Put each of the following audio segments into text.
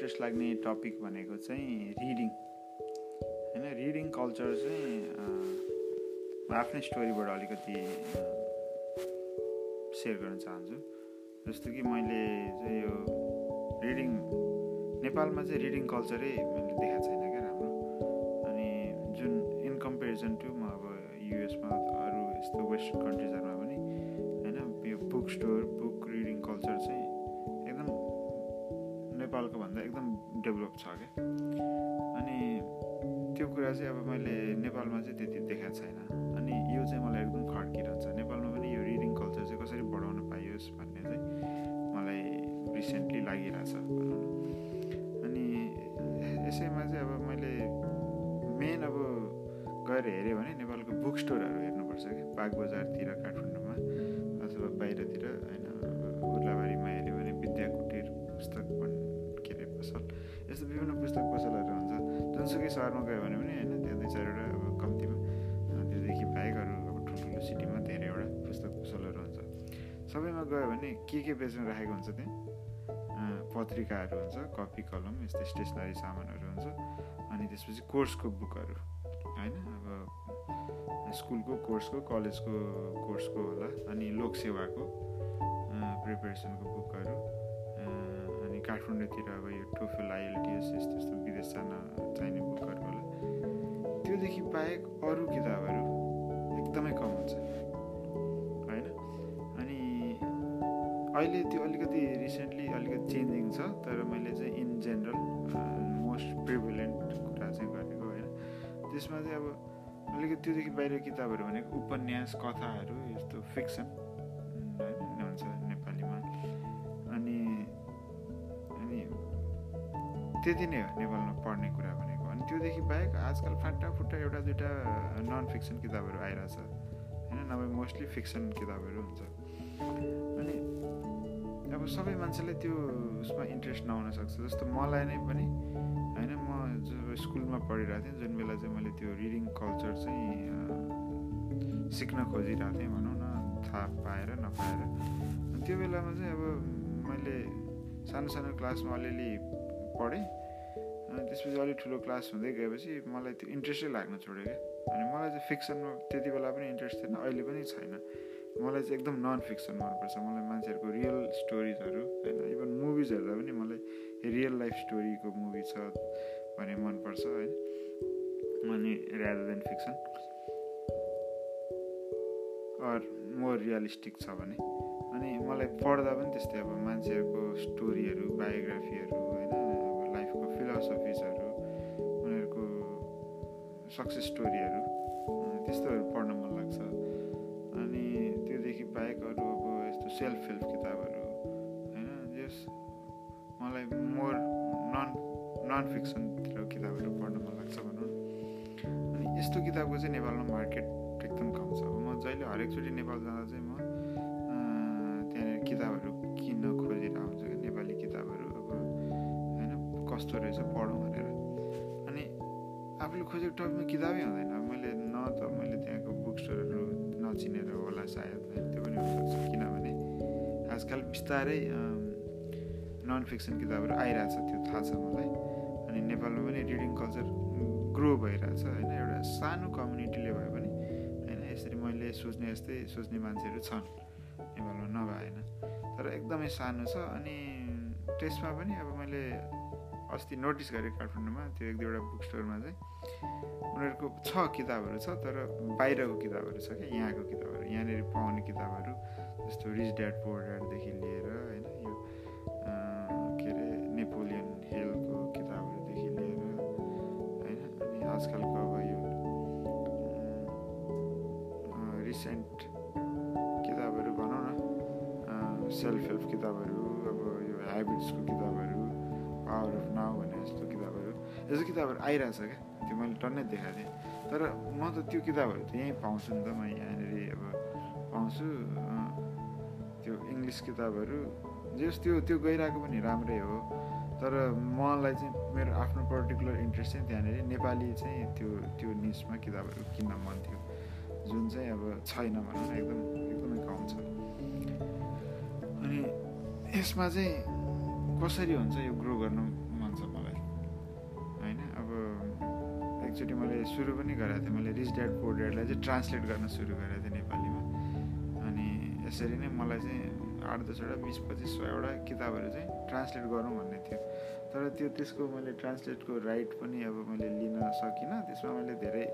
Interest लाग्ने topic भनेको चाहिँ रिडिङ होइन रिडिङ कल्चर चाहिँ आफ्नै स्टोरीबाट अलिकति सेयर गर्न चाहन्छु। जस्तो कि मैले चाहिँ यो रिडिङ नेपालमा चाहिँ रिडिङ कल्चरै मैले देखाएको छैन क्या राम्रो। अनि जुन इन कम्पेरिजन टु म अब युएसमा अरू यस्तो वेस्टर्न कन्ट्रिजहरूमा पनि होइन यो book store book reading culture चाहिँ नेपालको भन्दा एकदम डेभलप छ क्या अनि त्यो कुरा चाहिँ अब मैले नेपालमा चाहिँ त्यति देखाएको छैन। अनि यो चाहिँ मलाई एकदम खड्किरहन्छ। नेपालमा पनि यो रिडिङ कल्चर चाहिँ कसरी बढाउन पाइयोस् भन्ने चाहिँ मलाई रिसेन्टली लागिरहेछ। अनि यसैमा चाहिँ अब मैले मेन अब गएर हेऱ्यो भने नेपालको बुक स्टोरहरू हेर्नुपर्छ कि? बाग बजारतिर काठमाडौँमा अथवा बाहिरतिर होइन उर्लाबारीमा सहरमा गयो भने पनि होइन त्यहाँ दुई चारवटा अब कम्तीमा त्योदेखि बाहेक अरू अब ठुल्ठुलो सिटीमा धेरैवटा पुस्तक पसलहरू हुन्छ। सबैमा गयो भने के के बेच्न राखेको हुन्छ त्यहाँ? पत्रिकाहरू हुन्छ कपी कलम यस्तै स्टेसनरी सामानहरू हुन्छ अनि त्यसपछि कोर्सको बुकहरू होइन? अब स्कुलको कोर्सको कलेजको कोर्सको होला अनि लोकसेवाको प्रिपेरेसनको बुकहरू काठमाडौँतिर अब यो टोफेल आइएलटिएस यस्तो यस्तो विदेश जान चाहिने त्योदेखि बाहेक अरू किताबहरू एकदमै कम हुन्छ। होइन? अनि अहिले त्यो अलिकति रिसेन्टली अलिकति चेन्जिङ छ तर मैले चाहिँ इन जेनरल मोस्ट प्रिभिलेन्ट कुरा चाहिँ गरेको होइन? त्यसमा चाहिँ अब अलिकति त्योदेखि बाहिर किताबहरू भनेको उपन्यास कथाहरू यस्तो फिक्सन त्यति नै हो नेपालमा पढ्ने कुरा अनि त्योदेखि बाहेक आजकल फाटा फुट्टा एउटा दुइटा नन फिक्सन किताबहरू आइरहेछ। होइन? नभए मोस्टली फिक्सन किताबहरू हुन्छ। अनि अब सबै मान्छेलाई त्यो उसमा इन्ट्रेस्ट नहुन सक्छ। जस्तो मलाई नै पनि होइन? म जब स्कुलमा पढिरहेको थिएँ जुन बेला चाहिँ मैले त्यो रिडिङ कल्चर चाहिँ सिक्न खोजिरहेको थिएँ भनौँ न थाहा पाएर नपाएर। त्यो बेलामा चाहिँ अब मैले सानो सानो क्लासमा अलिअलि पढेँ। अनि त्यसपछि अलिक ठुलो क्लास हुँदै गएपछि मलाई त्यो इन्ट्रेस्टै लाग्न छोड्यो क्या। अनि मलाई चाहिँ फिक्सनमा त्यति बेला पनि इन्ट्रेस्ट थिएन अहिले पनि छैन। मलाई चाहिँ एकदम नन फिक्सन मनपर्छ मलाई मान्छेहरूको रियल स्टोरिजहरू होइन इभन मुभिज हेर्दा पनि मलाई रियल लाइफ स्टोरीको मुभी छ भने मनपर्छ होइन। अनि rather than fiction or more realistic छ भने। अनि मलाई पढ्दा पनि त्यस्तै अब मान्छेहरूको स्टोरीहरू बायोग्राफीहरू फिलोसफिजहरू उनीहरूको सक्सेस स्टोरीहरू त्यस्तोहरू पढ्न मन लाग्छ। अनि त्योदेखि बाहेक अरू अब यस्तो सेल्फ हेल्प किताबहरू होइन जस मलाई मोर नन नन फिक्सनतिर किताबहरू पढ्न मन लाग्छ भनौँ। अनि यस्तो किताबको चाहिँ नेपालमा मार्केट एकदम कम छ। अब म जहिले हरेकचोटि नेपाल जाँदा चाहिँ म त्यहाँनिर किताबहरू कस्तो रहेछ पढौँ भनेर अनि आफूले खोजेको टपिकमा किताबै हुँदैन। मैले न त मैले त्यहाँको बुक स्टोरहरू नचिनेर होला सायद त्यो पनि हुनसक्छ। किनभने आजकल बिस्तारै नन फिक्सन किताबहरू आइरहेछ त्यो थाहा छ मलाई। अनि नेपालमा पनि रिडिङ कल्चर ग्रो भइरहेछ होइन। एउटा सानो कम्युनिटीले भए पनि होइन यसरी मैले सोच्ने जस्तै सोच्ने मान्छेहरू छन्। नेपालमा नभएन तर एकदमै सानो छ। अनि त्यसमा पनि अब मैले अस्ति नोटिस गरेँ काठमाडौँमा त्यो एक दुईवटा बुक स्टोरमा चाहिँ। उनीहरूको छ किताबहरू छ तर बाहिरको किताबहरू छ क्या यहाँको किताबहरू यहाँनिर पाउने किताबहरू जस्तो रिच ड्याड पोर ड्याडदेखि लिएर होइन यो के अरे नेपोलियन हेलको किताबहरूदेखि लिएर होइन अनि आजकलको अब यो रिसेन्ट किताबहरू भनौँ न सेल्फ हेल्प किताबहरू अब यो ह्याबिट्सको किताबहरू पावर अफ नाउ भन्ने जस्तो किताबहरू यस्तो किताबहरू आइरहेछ क्या त्यो मैले टन्नै देखाएको थिएँ तर म त त्यो किताबहरू त यहीँ पाउँछु नि त म यहाँनिर अब पाउँछु त्यो इङ्ग्लिस किताबहरू जस त्यो त्यो गइरहेको पनि राम्रै हो तर मलाई चाहिँ मेरो आफ्नो पर्टिकुलर इन्ट्रेस्ट चाहिँ त्यहाँनिर नेपाली चाहिँ त्यो त्यो निसमा किताबहरू किन्न मन थियो जुन चाहिँ अब छैन भनौँ न एकदम एकदमै कम छ अनि यसमा चाहिँ कसरी हुन्छ यो ग्रो गर्नु मन छ मलाई? होइन अब एकचोटि मैले सुरु पनि गरेको थिएँ। मैले रिच ड्याड पोर ड्याडलाई चाहिँ ट्रान्सलेट गर्न सुरु गरेको थिएँ नेपालीमा। अनि यसरी नै मलाई चाहिँ आठ दसवटा बिस पच्चिस सयवटा किताबहरू चाहिँ ट्रान्सलेट गरौँ भन्ने थियो। तर त्यो त्यसको मैले ट्रान्सलेटको राइट पनि अब मैले लिन सकिनँ। त्यसमा मैले धेरै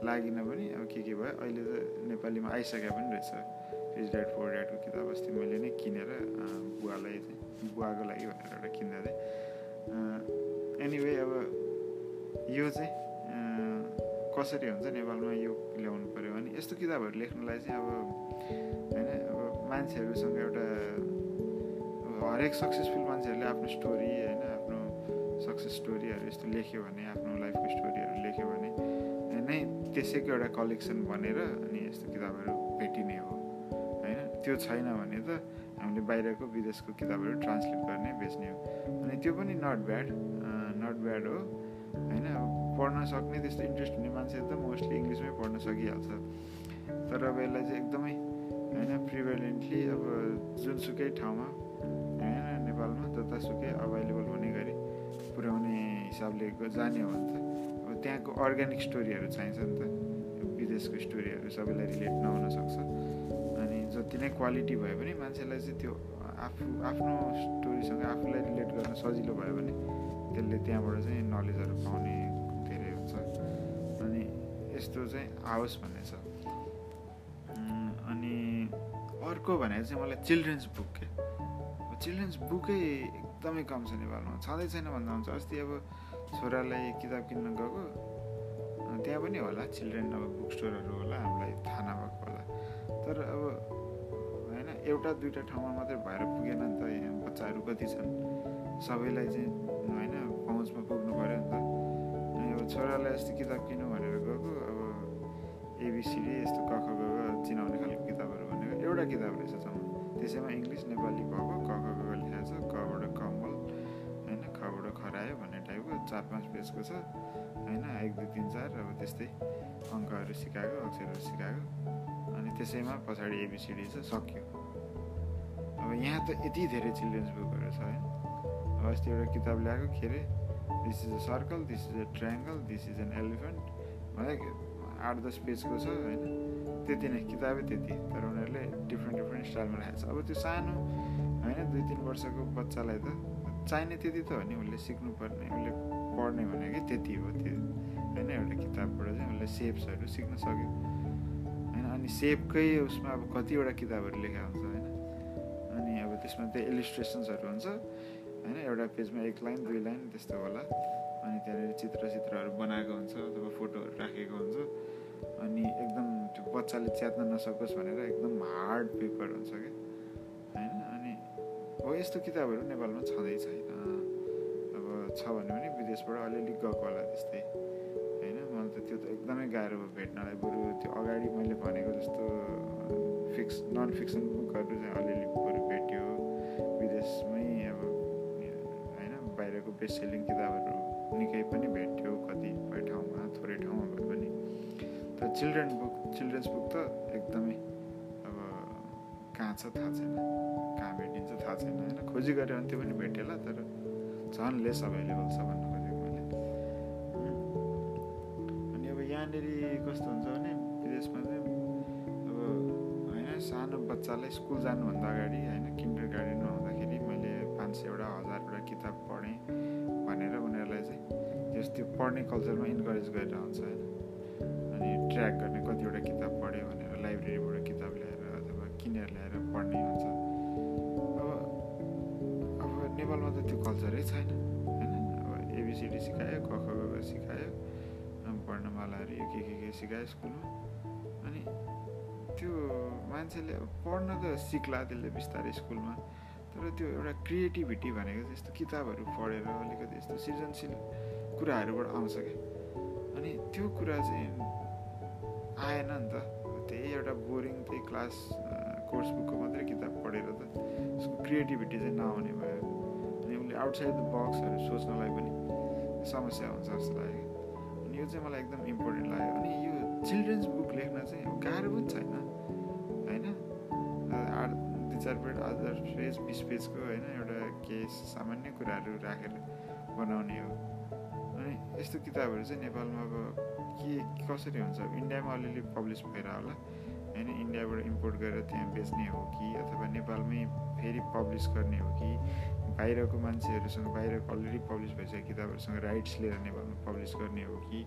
लागिनँ पनि। अब के के भयो अहिले त नेपालीमा आइसकेको पनि रहेछ। रिच ड्याड पोर ड्याडको किताब अस्ति मैले नै किनेर बुवालाई चाहिँ बुवाको लागि भनेर एउटा किन्दा थिएँ। एनिवे अब यो चाहिँ कसरी हुन्छ नेपालमा यो ल्याउनु पऱ्यो भने यस्तो किताबहरू लेख्नलाई चाहिँ अब होइन अब मान्छेहरूसँग एउटा हरेक सक्सेसफुल मान्छेहरूले आफ्नो स्टोरी होइन आफ्नो सक्सेस स्टोरीहरू यस्तो लेख्यो भने आफ्नो लाइफको स्टोरीहरू लेख्यो भने नै त्यसैको एउटा कलेक्सन बनेर अनि यस्तो किताबहरू भेटिने हो होइन त्यो छैन भने त हामीले बाहिरको विदेशको किताबहरू ट्रान्सलेट गर्ने बेच्ने हो। अनि त्यो पनि नट ब्याड नट ब्याड हो। होइन पढ्न सक्ने त्यस्तो इन्ट्रेस्ट हुने मान्छे त मोस्टली इङ्ग्लिसमै पढ्न सकिहाल्छ। तर अब यसलाई चाहिँ एकदमै होइन प्रिभेलेन्टली अब जुनसुकै ठाउँमा होइन नेपालमा जतासुकै अभाइलेबल हुने गरी पुर्याउने हिसाबले जाने हो भने त अब त्यहाँको अर्ग्यानिक स्टोरीहरू चाहिन्छ नि त। विदेशको स्टोरीहरू सबैलाई रिलेट नहुन जति नै क्वालिटी भए पनि मान्छेलाई चाहिँ त्यो आफू आफ्नो स्टोरीसँग आफूलाई रिलेट गर्न सजिलो भयो भने त्यसले त्यहाँबाट चाहिँ नलेजहरू पाउने धेरै हुन्छ। अनि यस्तो चाहिँ आओस् भन्ने छ। अनि अर्को भनेको चाहिँ मलाई चिल्ड्रेन्स बुक के? चिल्ड्रेन्स बुकै एकदमै कम छ नेपालमा। छँदै छैन भन्दा हुन्छ। अस्ति अब छोरालाई किताब किन्न गएको। त्यहाँ पनि होला। चिल्ड्रेन अब बुक स्टोरहरू होला। हामीलाई थाहा नभएको होला। तर अब एउटा दुइटा ठाउँमा मात्रै भएर पुगेन नि त यहाँ बच्चाहरू कति छन्। सबैलाई चाहिँ होइन पहुँचमा पुग्नु पऱ्यो नि त। अब छोरालाई यस्तो किताब किन्नु भनेर गएको अब एबिसिडी यस्तो कख गएको चिनाउने खालको किताबहरू भनेको एउटा किताब रहेछ जम्मा त्यसैमा इङ्ग्लिस नेपाली भएको क ख ग लेखाएको छ कबाट कम्बल होइन खबाट खरायो भन्ने टाइपको चार पाँच पेजको छ होइन एक दुई तिन चार अब त्यस्तै अङ्कहरू सिकाएको अक्षरहरू सिकाएको। अनि त्यसैमा पछाडि एबिसिडी छ सक्यो। यहाँ त यति धेरै चिल्ड्रेन्स बुकहरू छ होइन अब अस्ति एउटा किताब ल्याएको के अरे this is a circle this is a triangle this is an elephant भने आठ दस पेजको छ होइन त्यति नै किताबै त्यति तर उनीहरूले डिफ्रेन्ट डिफ्रेन्ट स्टाइलमा राखेको छ अब त्यो सानो होइन दुई तिन वर्षको बच्चालाई त चाहिने त्यति त हो नि उसले सिक्नुपर्ने उसले पढ्ने भनेकै त्यति हो त्यो होइन एउटा किताबबाट चाहिँ उसले सेप्सहरू सिक्न सक्यो होइन अनि सेपकै उसमा अब कतिवटा किताबहरू लेखा हुन्छ त्यसमा त्यो इलिस्ट्रेसन्सहरू हुन्छ। होइन एउटा पेजमा एक लाइन दुई लाइन त्यस्तो होला। अनि त्यहाँनिर चित्र चित्रहरू बनाएको हुन्छ अथवा फोटोहरू राखेको हुन्छ। अनि एकदम त्यो बच्चाले च्यात्न नसकोस् भनेर एकदम हार्ड पेपर हुन्छ क्या। होइन अनि हो यस्तो किताबहरू नेपालमा छँदै छैन। अब छ भने पनि विदेशबाट अलिअलि गएको होला त्यस्तै। होइन मलाई त त्यो त एकदमै गाह्रो भयो भेट्नलाई। बरु त्यो अगाडि मैले भनेको जस्तो फिक्स नन फिक्सन बुकहरू चाहिँ अलिअलि बेस्ट सेलिङ किताबहरू निकै पनि भेट्यो कतिपय ठाउँमा थोरै ठाउँमा भए पनि। तर चिल्ड्रेन बुक चिल्ड्रेन्स बुक त एकदमै अब कहाँ छ थाहा छैन कहाँ भेटिन्छ थाहा छैन होइन? खोजी गऱ्यो भने त्यो पनि भेटेला तर झन् लेस अभाइलेबल छ भन्नु खोजेको मैले। अनि अब यहाँनिर कस्तो हुन्छ भने विदेशमा चाहिँ अब होइन सानो बच्चालाई स्कुल जानुभन्दा अगाडि होइन किन्डर गार्डनमा पाँच सयवटा हजारवटा किताब पढेँ भनेर उनीहरूलाई चाहिँ त्यस त्यो पढ्ने कल्चरमा इन्करेज गरेर हुन्छ होइन अनि ट्र्याक गर्ने कतिवटा किताब पढ्यो भनेर लाइब्रेरीबाट किताब ल्याएर अथवा किनेर ल्याएर पढ्ने हुन्छ अब अब नेपालमा त त्यो कल्चरै छैन होइन अब एबिसिडी सिकायो क ख सिकायो वर्णमालाहरू यो के के के सिकायो स्कुलमा अनि त्यो मान्छेले पढ्न त सिक्ला त्यसले बिस्तारै स्कुलमा तर त्यो एउटा क्रिएटिभिटी भनेको चाहिँ यस्तो किताबहरू पढेर अलिकति यस्तो सृजनशील कुराहरूबाट आउँछ क्या अनि त्यो कुरा चाहिँ आएन नि त। त्यही एउटा बोरिङ त्यही क्लास कोर्स बुकको मात्रै किताब पढेर त उसको क्रिएटिभिटी चाहिँ नआउने भयो। अनि उसले आउटसाइड द बक्सहरू सोच्नलाई पनि समस्या हुन्छ जस्तो लाग्यो। अनि यो चाहिँ मलाई एकदम इम्पोर्टेन्ट लाग्यो। अनि यो चिल्ड्रेन्स बुक लेख्न चाहिँ गाह्रो पनि छैन। चार पेज दस पेज बिस पेजको होइन एउटा केस सामान्य कुराहरू राखेर बनाउने हो। अनि यस्तो किताबहरू चाहिँ नेपालमा अब के कसरी हुन्छ? इन्डियामा अलिअलि पब्लिस भएर होला। होइन इन्डियाबाट इम्पोर्ट गरेर त्यहाँ बेच्ने हो कि अथवा नेपालमै फेरि पब्लिस गर्ने हो कि? बाहिरको मान्छेहरूसँग बाहिरको अलरेडी पब्लिस भइसकेको किताबहरूसँग राइट्स लिएर नेपालमा पब्लिस गर्ने हो कि?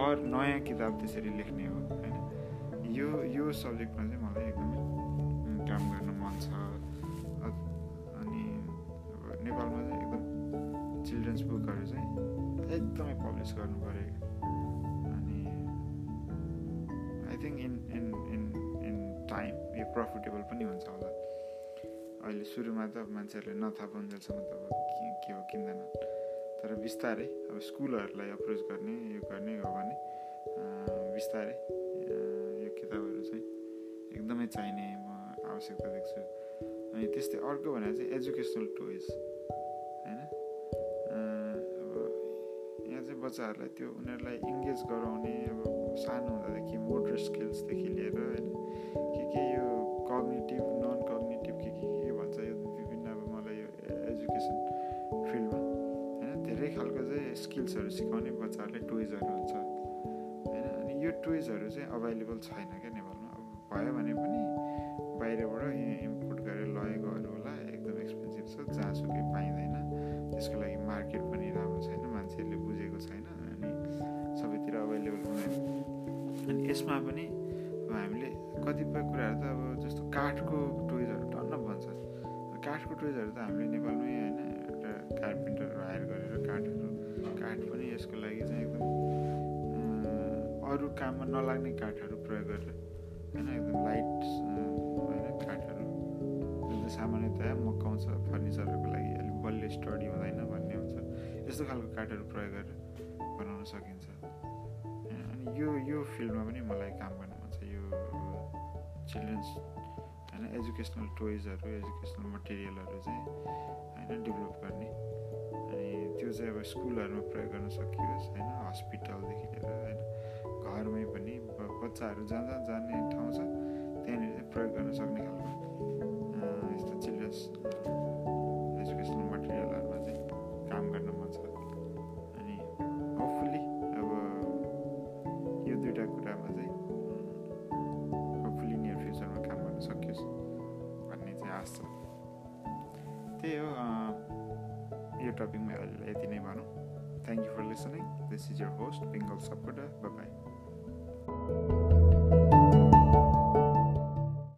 अरू नयाँ किताब त्यसरी लेख्ने हो होइन? यो यो सब्जेक्टमा चाहिँ मलाई एकदमै काम गर्न छ। अनि अब नेपालमा चाहिँ एकदम चिल्ड्रेन्स बुकहरू चाहिँ एकदमै पब्लिस गर्नु पऱ्यो। अनि I think in in in in time यो प्रफिटेबल पनि हुन्छ होला। अहिले सुरुमा त मान्छेहरूले नथाहा पाउन्जेलसम्म त अब के हो किन्दैन। तर बिस्तारै अब स्कुलहरूलाई अप्रोच गर्ने यो गर्ने हो भने बिस्तारै यो किताबहरू चाहिँ एकदमै चाहिने आवश्यकता देख्छु। अनि त्यस्तै अर्को भनेर चाहिँ एजुकेसनल टोइज होइन? अब यहाँ चाहिँ बच्चाहरूलाई त्यो उनीहरूलाई इङ्गेज गराउने अब सानो हुँदादेखि मोटर स्किल्सदेखि लिएर होइन? के के यो कग्नेटिभ नन कग्नेटिभ के के के भन्छ यो विभिन्न अब मलाई यो एजुकेसन फिल्डमा होइन? धेरै खालको चाहिँ स्किल्सहरू सिकाउने बच्चाहरूले टोइजहरू हुन्छ होइन? अनि यो टोइजहरू चाहिँ अभाइलेबल छैन क्या नेपालमा। अब भयो भने पनि बाहिरबाट इम्पोर्ट गरेर लगेकोहरू होला एकदम एक्सपेन्सिभ छ जहाँसुकै पाइँदैन। त्यसको लागि मार्केट पनि राम्रो छैन मान्छेहरूले बुझेको छैन अनि सबैतिर अभाइलेबल हुँदैन। अनि यसमा पनि अब हामीले कतिपय कुराहरू त अब जस्तो काठको टोइजहरू टन्न बन्छ काठको टोइजहरू त हामीले नेपालमै होइन एउटा कार्पेन्टरहरू हायर गरेर काठहरू काठ पनि यसको लागि चाहिँ एकदम अरू काममा नलाग्ने काठहरू प्रयोग गरेर होइन एकदम लाइट सामान्यतया मकाउँछ फर्निचरहरूको लागि अलिक बलियो स्टडी हुँदैन भन्ने हुन्छ। यस्तो खालको काठहरू प्रयोग गरेर बनाउन सकिन्छ। अनि यो यो फिल्डमा पनि मलाई काम गर्न मन छ। यो चिल्ड्रेन्स होइन एजुकेसनल टोइजहरू एजुकेसनल मटेरियलहरू चाहिँ होइन डेभलप गर्ने। अनि त्यो चाहिँ अब स्कुलहरूमा प्रयोग गर्न सकियोस् होइन हस्पिटलदेखि लिएर होइन घरमै पनि बच्चाहरू जहाँ जहाँ जाने ठाउँ छ त्यहाँनिर चाहिँ प्रयोग गर्न सक्ने खालको टपिकमा अहिले यति नै भनौँ थ्याङ्क यू